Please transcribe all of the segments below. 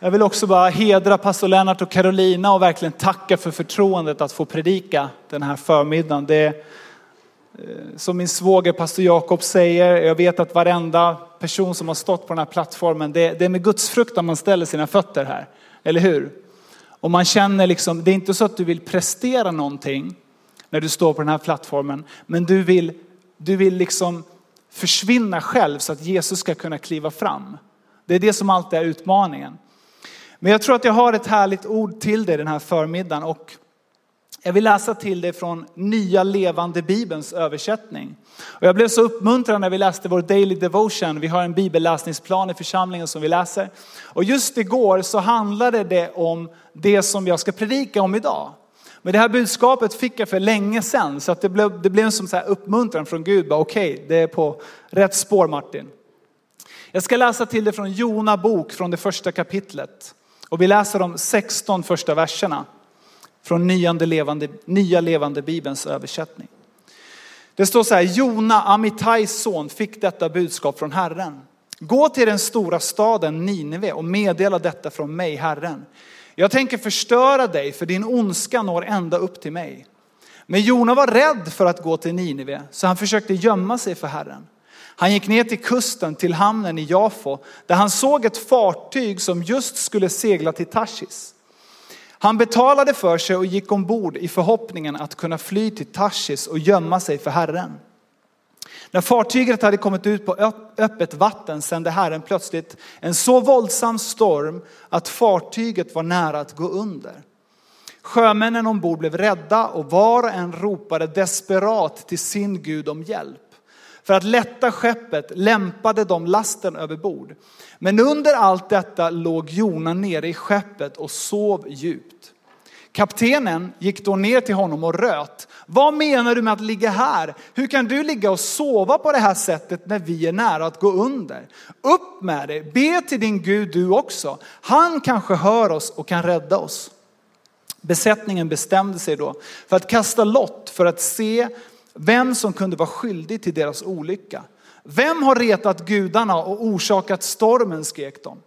Jag vill också bara hedra pastor Lennart och Carolina och verkligen tacka för förtroendet att få predika den här förmiddagen. Det är, eh, som min svåger pastor Jakob säger, jag vet att varenda person som har stått på den här plattformen, det, det är med Guds fruktan man ställer sina fötter här. Eller hur? Och man känner liksom, det är inte så att du vill prestera någonting när du står på den här plattformen, men du vill, du vill liksom försvinna själv så att Jesus ska kunna kliva fram. Det är det som alltid är utmaningen. Men jag tror att jag har ett härligt ord till dig den här förmiddagen och jag vill läsa till dig från Nya Levande Bibelns översättning. Och jag blev så uppmuntrad när vi läste vår Daily Devotion. Vi har en bibelläsningsplan i församlingen som vi läser. Och just igår så handlade det om det som jag ska predika om idag. Men det här budskapet fick jag för länge sedan så att det blev, det blev en som så här uppmuntran från Gud. Okej, okay, det är på rätt spår Martin. Jag ska läsa till dig från Jona bok från det första kapitlet. Och vi läser de 16 första verserna från nya levande, nya levande bibelns översättning. Det står så här, Jona, Amitais son, fick detta budskap från Herren. Gå till den stora staden Nineve och meddela detta från mig, Herren. Jag tänker förstöra dig för din ondska når ända upp till mig. Men Jona var rädd för att gå till Nineve så han försökte gömma sig för Herren. Han gick ner till kusten till hamnen i Jafo där han såg ett fartyg som just skulle segla till Tarsis. Han betalade för sig och gick ombord i förhoppningen att kunna fly till Tarsis och gömma sig för Herren. När fartyget hade kommit ut på öppet vatten sände Herren plötsligt en så våldsam storm att fartyget var nära att gå under. Sjömännen ombord blev rädda och var och en ropade desperat till sin Gud om hjälp. För att lätta skeppet lämpade de lasten över bord. Men under allt detta låg Jona nere i skeppet och sov djupt. Kaptenen gick då ner till honom och röt. Vad menar du med att ligga här? Hur kan du ligga och sova på det här sättet när vi är nära att gå under? Upp med dig, be till din Gud du också. Han kanske hör oss och kan rädda oss. Besättningen bestämde sig då för att kasta lott för att se vem som kunde vara skyldig till deras olycka. Vem har retat gudarna och orsakat stormen, skrek de.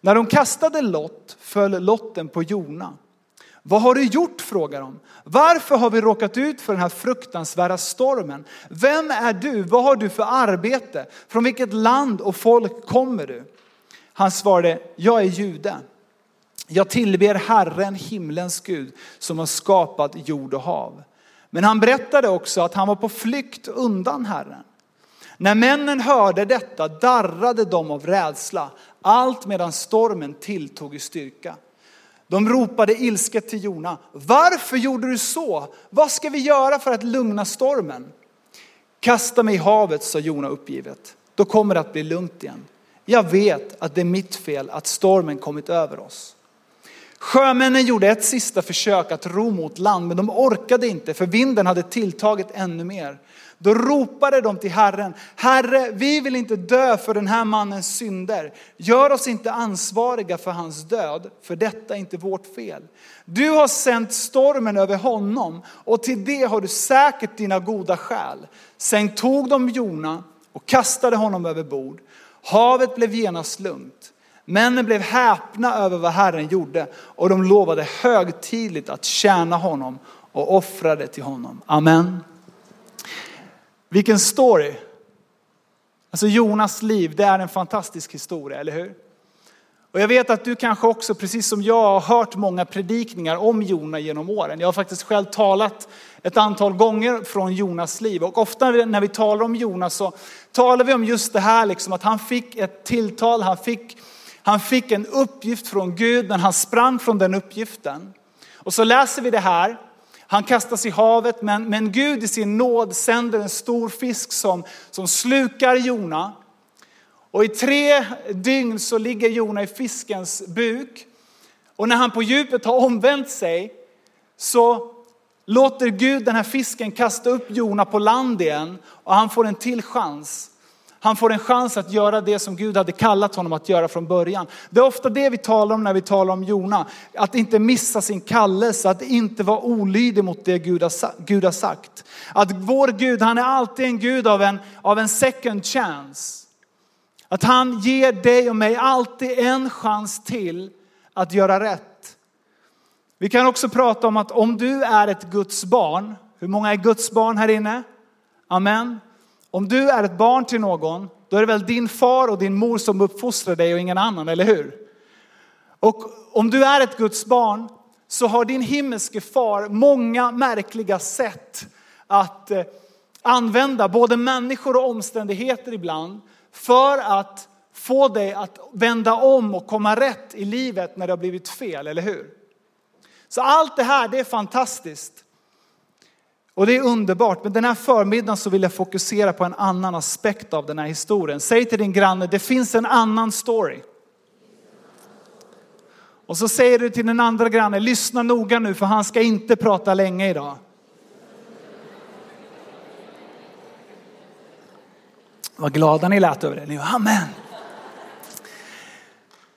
När de kastade lott föll lotten på Jona. Vad har du gjort? frågar de. Varför har vi råkat ut för den här fruktansvärda stormen? Vem är du? Vad har du för arbete? Från vilket land och folk kommer du? Han svarade, jag är jude. Jag tillber Herren, himlens Gud, som har skapat jord och hav. Men han berättade också att han var på flykt undan Herren. När männen hörde detta darrade de av rädsla, allt medan stormen tilltog i styrka. De ropade ilsket till Jona. Varför gjorde du så? Vad ska vi göra för att lugna stormen? Kasta mig i havet, sa Jona uppgivet. Då kommer det att bli lugnt igen. Jag vet att det är mitt fel att stormen kommit över oss. Sjömännen gjorde ett sista försök att ro mot land, men de orkade inte för vinden hade tilltagit ännu mer. Då ropade de till Herren, Herre, vi vill inte dö för den här mannens synder. Gör oss inte ansvariga för hans död, för detta är inte vårt fel. Du har sänt stormen över honom och till det har du säkert dina goda skäl. Sen tog de Jona och kastade honom över bord. Havet blev genast lugnt. Männen blev häpna över vad Herren gjorde och de lovade högtidligt att tjäna honom och offrade till honom. Amen. Vilken story. Alltså Jonas liv, det är en fantastisk historia, eller hur? Och jag vet att du kanske också, precis som jag, har hört många predikningar om Jona genom åren. Jag har faktiskt själv talat ett antal gånger från Jonas liv. Och ofta när vi talar om Jonas så talar vi om just det här, liksom, att han fick ett tilltal, han fick han fick en uppgift från Gud, men han sprang från den uppgiften. Och så läser vi det här. Han kastas i havet, men, men Gud i sin nåd sänder en stor fisk som, som slukar Jona. Och i tre dygn så ligger Jona i fiskens buk. Och när han på djupet har omvänt sig så låter Gud den här fisken kasta upp Jona på land igen och han får en till chans. Han får en chans att göra det som Gud hade kallat honom att göra från början. Det är ofta det vi talar om när vi talar om Jona. Att inte missa sin kallelse, att inte vara olydig mot det Gud har, Gud har sagt. Att vår Gud, han är alltid en Gud av en, av en second chance. Att han ger dig och mig alltid en chans till att göra rätt. Vi kan också prata om att om du är ett Guds barn, hur många är Guds barn här inne? Amen. Om du är ett barn till någon, då är det väl din far och din mor som uppfostrar dig och ingen annan, eller hur? Och om du är ett Guds barn så har din himmelske far många märkliga sätt att eh, använda både människor och omständigheter ibland för att få dig att vända om och komma rätt i livet när det har blivit fel, eller hur? Så allt det här, det är fantastiskt. Och det är underbart, men den här förmiddagen så vill jag fokusera på en annan aspekt av den här historien. Säg till din granne, det finns en annan story. Och så säger du till den andra grannen, lyssna noga nu för han ska inte prata länge idag. Vad glada ni lät över det. Ni amen.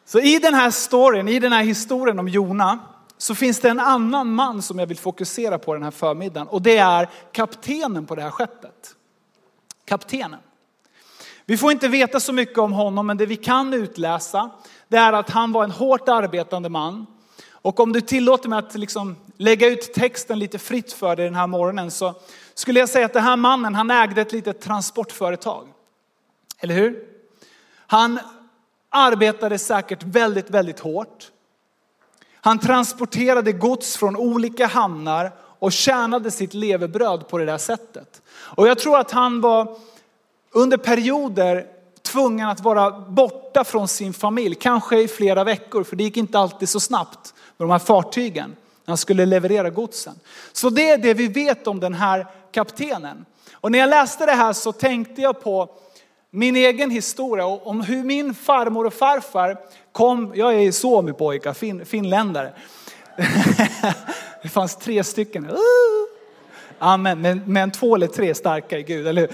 Så i den här storyn, i den här historien om Jona, så finns det en annan man som jag vill fokusera på den här förmiddagen och det är kaptenen på det här skeppet. Kaptenen. Vi får inte veta så mycket om honom, men det vi kan utläsa det är att han var en hårt arbetande man. Och om du tillåter mig att liksom lägga ut texten lite fritt för dig den här morgonen så skulle jag säga att den här mannen, han ägde ett litet transportföretag. Eller hur? Han arbetade säkert väldigt, väldigt hårt. Han transporterade gods från olika hamnar och tjänade sitt levebröd på det där sättet. Och jag tror att han var under perioder tvungen att vara borta från sin familj, kanske i flera veckor, för det gick inte alltid så snabbt med de här fartygen när han skulle leverera godsen. Så det är det vi vet om den här kaptenen. Och när jag läste det här så tänkte jag på min egen historia om hur min farmor och farfar kom, jag är suomipojka, fin, finländare. det fanns tre stycken. Uh! Amen, men, men två eller tre starka i Gud, eller hur?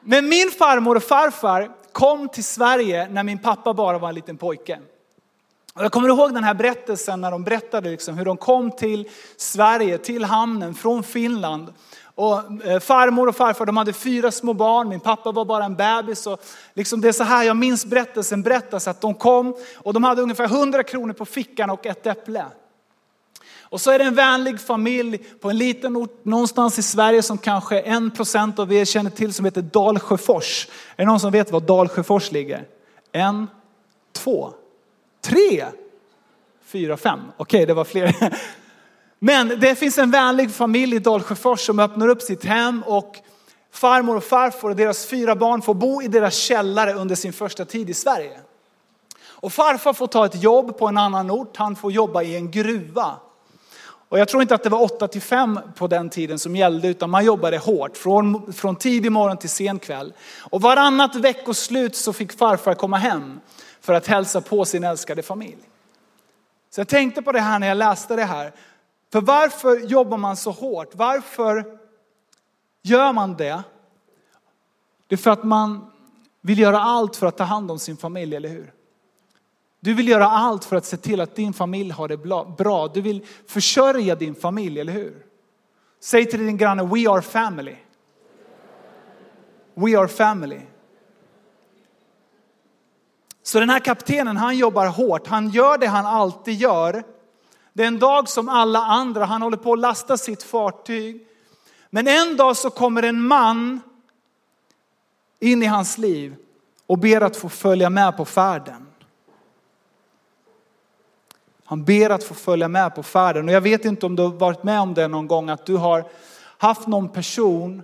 Men min farmor och farfar kom till Sverige när min pappa bara var en liten pojke. Och jag kommer ihåg den här berättelsen när de berättade liksom hur de kom till Sverige, till hamnen från Finland. Och eh, farmor och farfar de hade fyra små barn, min pappa var bara en bebis. Och liksom det är så här, jag minns berättelsen berättas att de kom och de hade ungefär 100 kronor på fickan och ett äpple. Och så är det en vänlig familj på en liten ort någonstans i Sverige som kanske en procent av er känner till som heter Dalsjöfors. Är det någon som vet var Dalsjöfors ligger? En, två, tre, fyra, fem. Okej, det var fler. Men det finns en vänlig familj i Dalsjöfors som öppnar upp sitt hem och farmor och farfar och deras fyra barn får bo i deras källare under sin första tid i Sverige. Och farfar får ta ett jobb på en annan ort, han får jobba i en gruva. Och jag tror inte att det var 8 till 5 på den tiden som gällde utan man jobbade hårt från, från tidig morgon till sen kväll. Och varannat veckoslut så fick farfar komma hem för att hälsa på sin älskade familj. Så jag tänkte på det här när jag läste det här. För varför jobbar man så hårt? Varför gör man det? Det är för att man vill göra allt för att ta hand om sin familj, eller hur? Du vill göra allt för att se till att din familj har det bra. Du vill försörja din familj, eller hur? Säg till din granne, we are family. We are family. Så den här kaptenen, han jobbar hårt. Han gör det han alltid gör. Det är en dag som alla andra. Han håller på att lasta sitt fartyg. Men en dag så kommer en man in i hans liv och ber att få följa med på färden. Han ber att få följa med på färden. Och jag vet inte om du har varit med om det någon gång, att du har haft någon person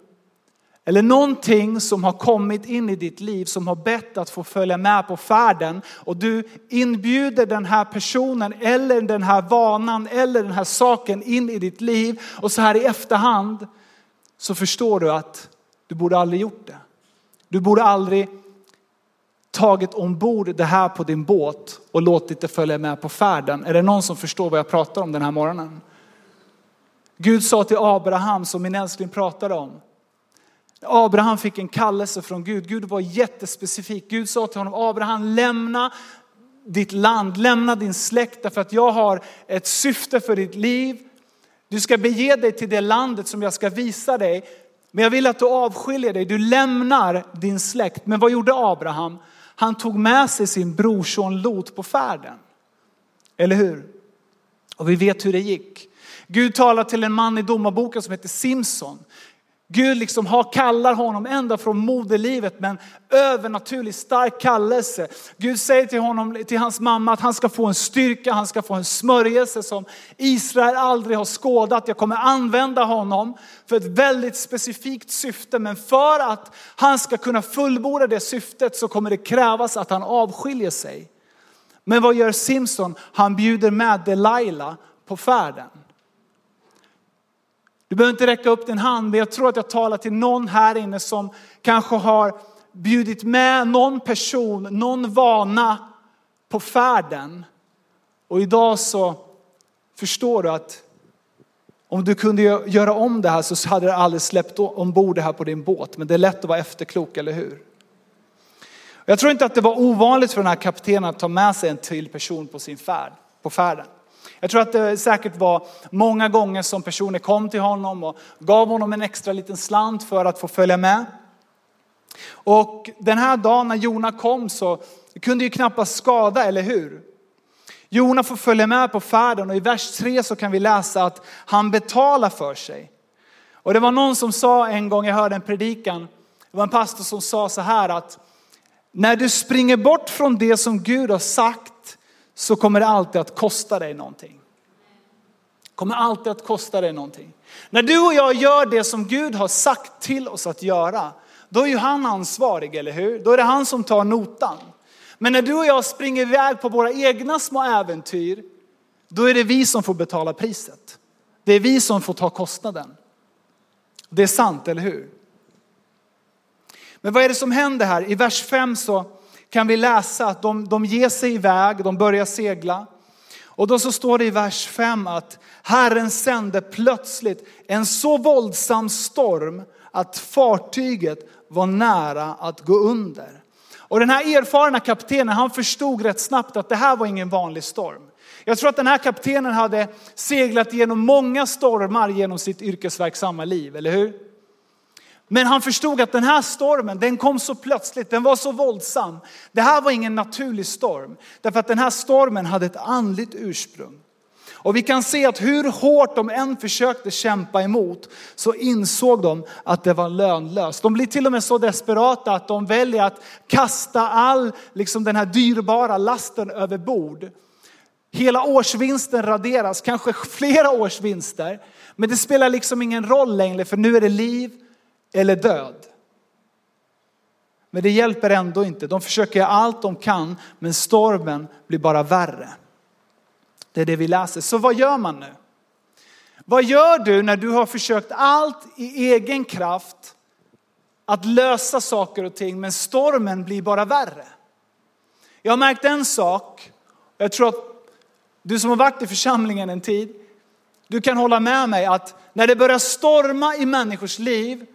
eller någonting som har kommit in i ditt liv som har bett att få följa med på färden och du inbjuder den här personen eller den här vanan eller den här saken in i ditt liv och så här i efterhand så förstår du att du borde aldrig gjort det. Du borde aldrig tagit ombord det här på din båt och låtit det följa med på färden. Är det någon som förstår vad jag pratar om den här morgonen? Gud sa till Abraham, som min älskling pratade om. Abraham fick en kallelse från Gud. Gud var jättespecifik. Gud sa till honom, Abraham lämna ditt land, lämna din släkt därför att jag har ett syfte för ditt liv. Du ska bege dig till det landet som jag ska visa dig. Men jag vill att du avskiljer dig, du lämnar din släkt. Men vad gjorde Abraham? Han tog med sig sin brorson Lot på färden. Eller hur? Och vi vet hur det gick. Gud talar till en man i domarboken som heter Simson. Gud liksom har, kallar honom ända från moderlivet med en övernaturlig, stark kallelse. Gud säger till, honom, till hans mamma att han ska få en styrka, han ska få en smörjelse som Israel aldrig har skådat. Jag kommer använda honom för ett väldigt specifikt syfte. Men för att han ska kunna fullborda det syftet så kommer det krävas att han avskiljer sig. Men vad gör Simson? Han bjuder med Delilah på färden. Du behöver inte räcka upp din hand, men jag tror att jag talar till någon här inne som kanske har bjudit med någon person, någon vana på färden. Och idag så förstår du att om du kunde göra om det här så hade du aldrig släppt ombord det här på din båt. Men det är lätt att vara efterklok, eller hur? Jag tror inte att det var ovanligt för den här kaptenen att ta med sig en till person på sin färd, på färden. Jag tror att det säkert var många gånger som personer kom till honom och gav honom en extra liten slant för att få följa med. Och den här dagen när Jona kom så kunde ju knappast skada, eller hur? Jona får följa med på färden och i vers 3 så kan vi läsa att han betalar för sig. Och det var någon som sa en gång, jag hörde en predikan, det var en pastor som sa så här att när du springer bort från det som Gud har sagt så kommer det alltid att kosta dig någonting. kommer alltid att kosta dig någonting. När du och jag gör det som Gud har sagt till oss att göra, då är ju han ansvarig, eller hur? Då är det han som tar notan. Men när du och jag springer iväg på våra egna små äventyr, då är det vi som får betala priset. Det är vi som får ta kostnaden. Det är sant, eller hur? Men vad är det som händer här? I vers 5 så kan vi läsa att de, de ger sig iväg, de börjar segla. Och då så står det i vers 5 att Herren sände plötsligt en så våldsam storm att fartyget var nära att gå under. Och den här erfarna kaptenen han förstod rätt snabbt att det här var ingen vanlig storm. Jag tror att den här kaptenen hade seglat genom många stormar genom sitt yrkesverksamma liv, eller hur? Men han förstod att den här stormen, den kom så plötsligt, den var så våldsam. Det här var ingen naturlig storm, därför att den här stormen hade ett andligt ursprung. Och vi kan se att hur hårt de än försökte kämpa emot så insåg de att det var lönlöst. De blir till och med så desperata att de väljer att kasta all liksom den här dyrbara lasten över bord. Hela årsvinsten raderas, kanske flera årsvinster. Men det spelar liksom ingen roll längre för nu är det liv eller död. Men det hjälper ändå inte. De försöker göra allt de kan, men stormen blir bara värre. Det är det vi läser. Så vad gör man nu? Vad gör du när du har försökt allt i egen kraft att lösa saker och ting, men stormen blir bara värre? Jag har märkt en sak. Jag tror att du som har varit i församlingen en tid, du kan hålla med mig att när det börjar storma i människors liv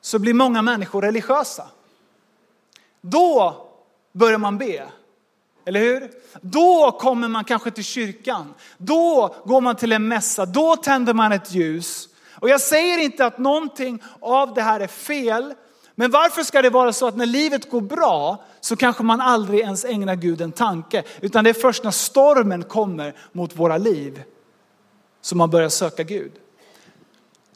så blir många människor religiösa. Då börjar man be. Eller hur? Då kommer man kanske till kyrkan. Då går man till en mässa. Då tänder man ett ljus. Och jag säger inte att någonting av det här är fel. Men varför ska det vara så att när livet går bra så kanske man aldrig ens ägnar Gud en tanke. Utan det är först när stormen kommer mot våra liv som man börjar söka Gud.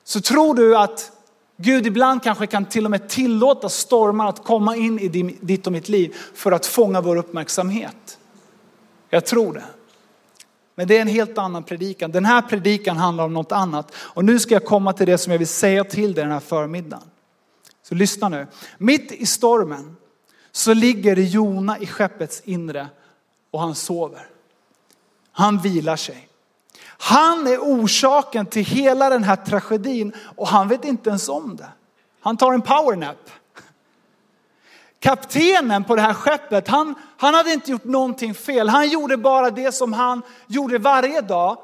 Så tror du att Gud ibland kanske kan till och med tillåta stormar att komma in i ditt och mitt liv för att fånga vår uppmärksamhet. Jag tror det. Men det är en helt annan predikan. Den här predikan handlar om något annat. Och nu ska jag komma till det som jag vill säga till dig den här förmiddagen. Så lyssna nu. Mitt i stormen så ligger Jona i skeppets inre och han sover. Han vilar sig. Han är orsaken till hela den här tragedin och han vet inte ens om det. Han tar en powernap. Kaptenen på det här skeppet, han, han hade inte gjort någonting fel. Han gjorde bara det som han gjorde varje dag.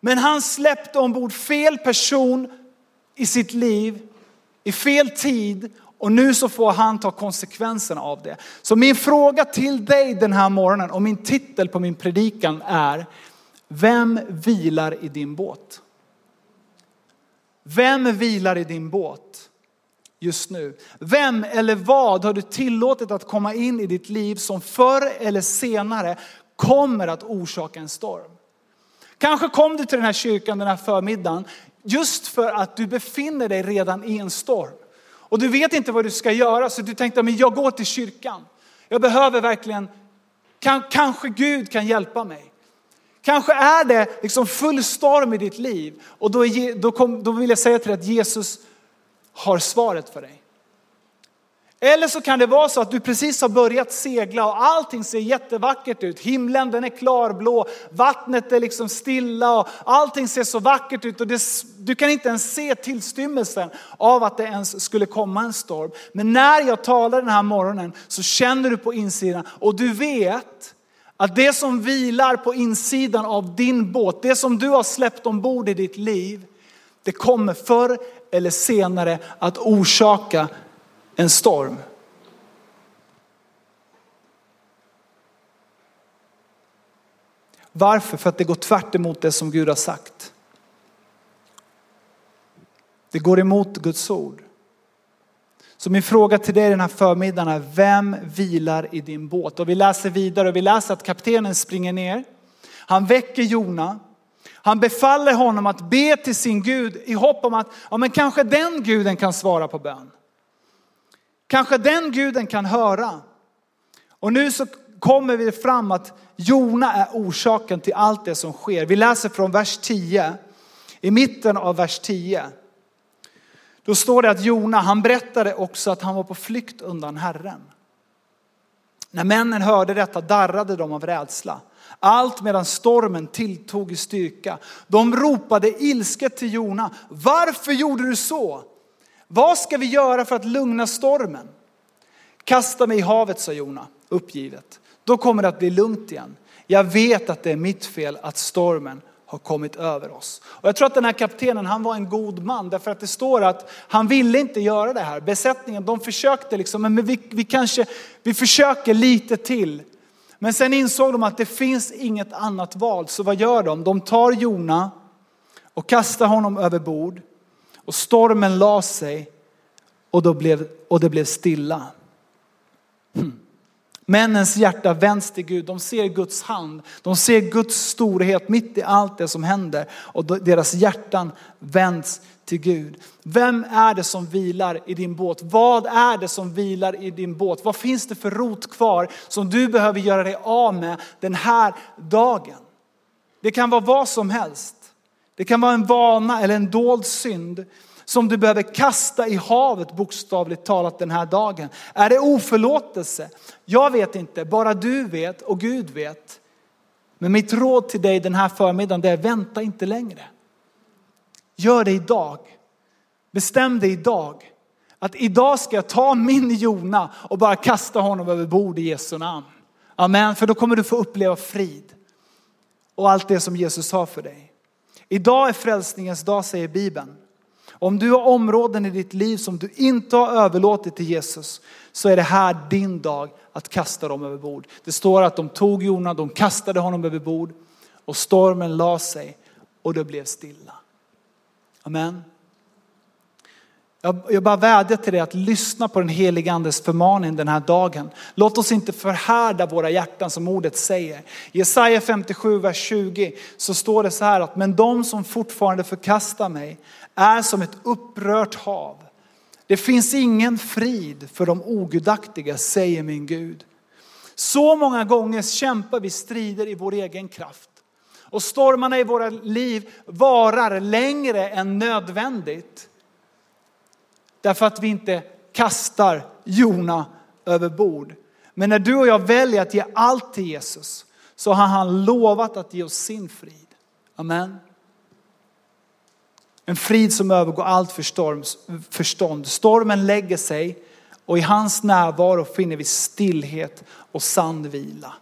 Men han släppte ombord fel person i sitt liv i fel tid och nu så får han ta konsekvenserna av det. Så min fråga till dig den här morgonen och min titel på min predikan är vem vilar i din båt? Vem vilar i din båt just nu? Vem eller vad har du tillåtit att komma in i ditt liv som förr eller senare kommer att orsaka en storm. Kanske kom du till den här kyrkan den här förmiddagen just för att du befinner dig redan i en storm. Och du vet inte vad du ska göra så du tänkte, men jag går till kyrkan. Jag behöver verkligen, kan, kanske Gud kan hjälpa mig. Kanske är det liksom full storm i ditt liv och då, är, då, kom, då vill jag säga till dig att Jesus har svaret för dig. Eller så kan det vara så att du precis har börjat segla och allting ser jättevackert ut. Himlen den är klarblå, vattnet är liksom stilla och allting ser så vackert ut och det, du kan inte ens se tillstymmelsen av att det ens skulle komma en storm. Men när jag talar den här morgonen så känner du på insidan och du vet att det som vilar på insidan av din båt, det som du har släppt ombord i ditt liv, det kommer förr eller senare att orsaka en storm. Varför? För att det går tvärt emot det som Gud har sagt. Det går emot Guds ord. Så min fråga till dig den här förmiddagen är, vem vilar i din båt? Och vi läser vidare och vi läser att kaptenen springer ner. Han väcker Jona. Han befaller honom att be till sin Gud i hopp om att ja, men kanske den guden kan svara på bön. Kanske den guden kan höra. Och nu så kommer vi fram att Jona är orsaken till allt det som sker. Vi läser från vers 10. I mitten av vers 10. Då står det att Jona, han berättade också att han var på flykt undan Herren. När männen hörde detta darrade de av rädsla. Allt medan stormen tilltog i styrka. De ropade ilsket till Jona. Varför gjorde du så? Vad ska vi göra för att lugna stormen? Kasta mig i havet, sa Jona uppgivet. Då kommer det att bli lugnt igen. Jag vet att det är mitt fel att stormen har kommit över oss. Och jag tror att den här kaptenen, han var en god man därför att det står att han ville inte göra det här. Besättningen, de försökte liksom, men vi, vi kanske, vi försöker lite till. Men sen insåg de att det finns inget annat val, så vad gör de? De tar Jona och kastar honom över bord och stormen la sig och, då blev, och det blev stilla. Hmm. Männens hjärta vänds till Gud. De ser Guds hand. De ser Guds storhet mitt i allt det som händer. Och deras hjärtan vänds till Gud. Vem är det som vilar i din båt? Vad är det som vilar i din båt? Vad finns det för rot kvar som du behöver göra dig av med den här dagen? Det kan vara vad som helst. Det kan vara en vana eller en dold synd som du behöver kasta i havet bokstavligt talat den här dagen. Är det oförlåtelse? Jag vet inte, bara du vet och Gud vet. Men mitt råd till dig den här förmiddagen det är vänta inte längre. Gör det idag. Bestäm dig idag att idag ska jag ta min Jona och bara kasta honom över bord i Jesu namn. Amen, för då kommer du få uppleva frid och allt det som Jesus har för dig. Idag är frälsningens dag säger Bibeln. Om du har områden i ditt liv som du inte har överlåtit till Jesus så är det här din dag att kasta dem över bord. Det står att de tog Jona, de kastade honom över bord och stormen la sig och det blev stilla. Amen. Jag, bara vädjar till dig att lyssna på den helige andes förmaning den här dagen. Låt oss inte förhärda våra hjärtan som ordet säger. I Jesaja 57, vers 20 så står det så här att men de som fortfarande förkastar mig är som ett upprört hav. Det finns ingen frid för de ogudaktiga, säger min Gud. Så många gånger kämpar vi strider i vår egen kraft. Och stormarna i våra liv varar längre än nödvändigt. Därför att vi inte kastar Jona över bord. Men när du och jag väljer att ge allt till Jesus så har han lovat att ge oss sin frid. Amen. En frid som övergår allt förstånd. Stormen lägger sig och i hans närvaro finner vi stillhet och sann vila.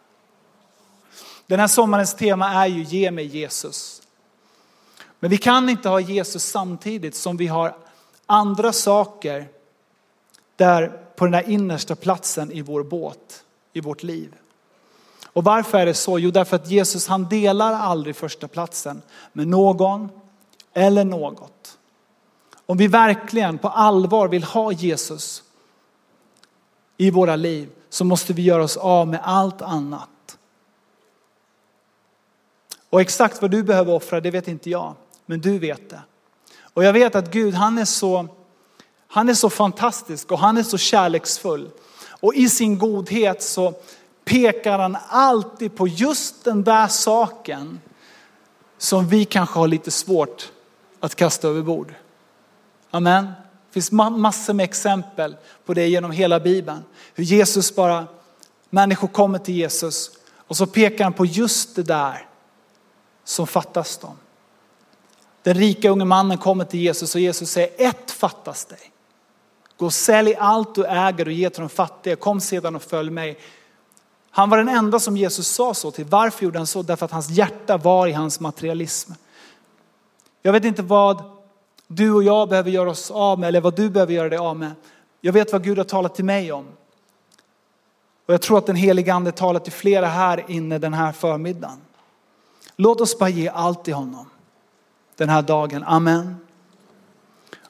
Den här sommarens tema är ju ge mig Jesus. Men vi kan inte ha Jesus samtidigt som vi har andra saker där på den där innersta platsen i vår båt, i vårt liv. Och varför är det så? Jo, därför att Jesus han delar aldrig första platsen med någon eller något. Om vi verkligen på allvar vill ha Jesus i våra liv så måste vi göra oss av med allt annat. Och exakt vad du behöver offra, det vet inte jag. Men du vet det. Och jag vet att Gud, han är så, han är så fantastisk och han är så kärleksfull. Och i sin godhet så pekar han alltid på just den där saken som vi kanske har lite svårt att kasta över bord. Amen. Det finns massor med exempel på det genom hela Bibeln. Hur Jesus bara, människor kommer till Jesus och så pekar han på just det där som fattas dem. Den rika unge mannen kommer till Jesus och Jesus säger ett fattas dig. Gå och sälj allt du äger och ge till de fattiga. Kom sedan och följ mig. Han var den enda som Jesus sa så till. Varför gjorde han så? Därför att hans hjärta var i hans materialism. Jag vet inte vad du och jag behöver göra oss av med eller vad du behöver göra dig av med. Jag vet vad Gud har talat till mig om. Och jag tror att den helige ande talar till flera här inne den här förmiddagen. Låt oss bara ge allt till honom den här dagen. Amen.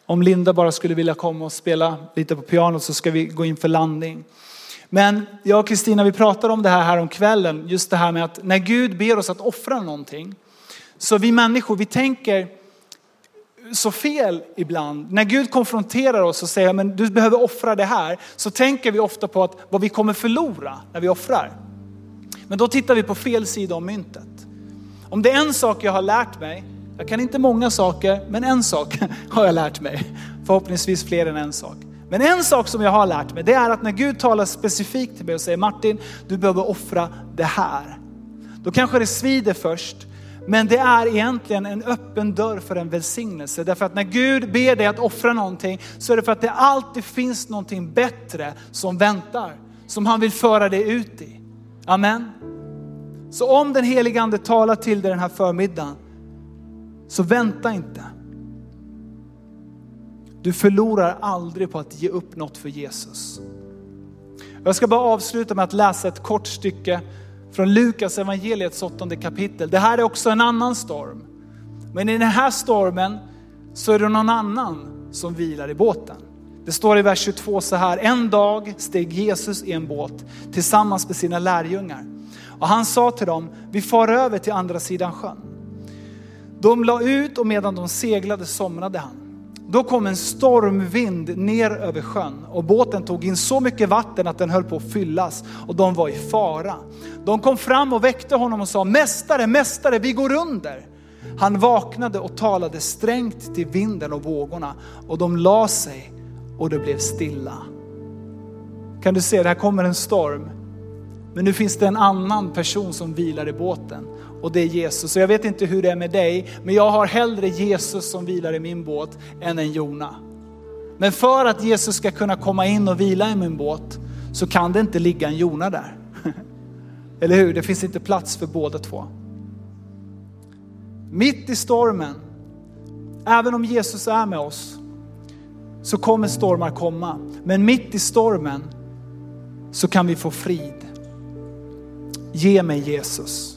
Om Linda bara skulle vilja komma och spela lite på pianot så ska vi gå in för landning. Men jag och Kristina, vi pratar om det här här om kvällen. Just det här med att när Gud ber oss att offra någonting. Så vi människor, vi tänker så fel ibland. När Gud konfronterar oss och säger men du behöver offra det här. Så tänker vi ofta på att vad vi kommer förlora när vi offrar. Men då tittar vi på fel sida om myntet. Om det är en sak jag har lärt mig, jag kan inte många saker, men en sak har jag lärt mig. Förhoppningsvis fler än en sak. Men en sak som jag har lärt mig, det är att när Gud talar specifikt till mig och säger Martin, du behöver offra det här. Då kanske det svider först, men det är egentligen en öppen dörr för en välsignelse. Därför att när Gud ber dig att offra någonting så är det för att det alltid finns någonting bättre som väntar. Som han vill föra dig ut i. Amen. Så om den helige ande talar till dig den här förmiddagen, så vänta inte. Du förlorar aldrig på att ge upp något för Jesus. Jag ska bara avsluta med att läsa ett kort stycke från Lukas evangeliets åttonde kapitel. Det här är också en annan storm. Men i den här stormen så är det någon annan som vilar i båten. Det står i vers 22 så här, en dag steg Jesus i en båt tillsammans med sina lärjungar. Och han sa till dem, vi far över till andra sidan sjön. De la ut och medan de seglade somnade han. Då kom en stormvind ner över sjön och båten tog in så mycket vatten att den höll på att fyllas och de var i fara. De kom fram och väckte honom och sa, Mästare, Mästare, vi går under. Han vaknade och talade strängt till vinden och vågorna och de la sig och det blev stilla. Kan du se, det här kommer en storm. Men nu finns det en annan person som vilar i båten och det är Jesus. Så jag vet inte hur det är med dig, men jag har hellre Jesus som vilar i min båt än en Jona. Men för att Jesus ska kunna komma in och vila i min båt så kan det inte ligga en Jona där. Eller hur? Det finns inte plats för båda två. Mitt i stormen, även om Jesus är med oss, så kommer stormar komma. Men mitt i stormen så kan vi få frid. Ge mig Jesus.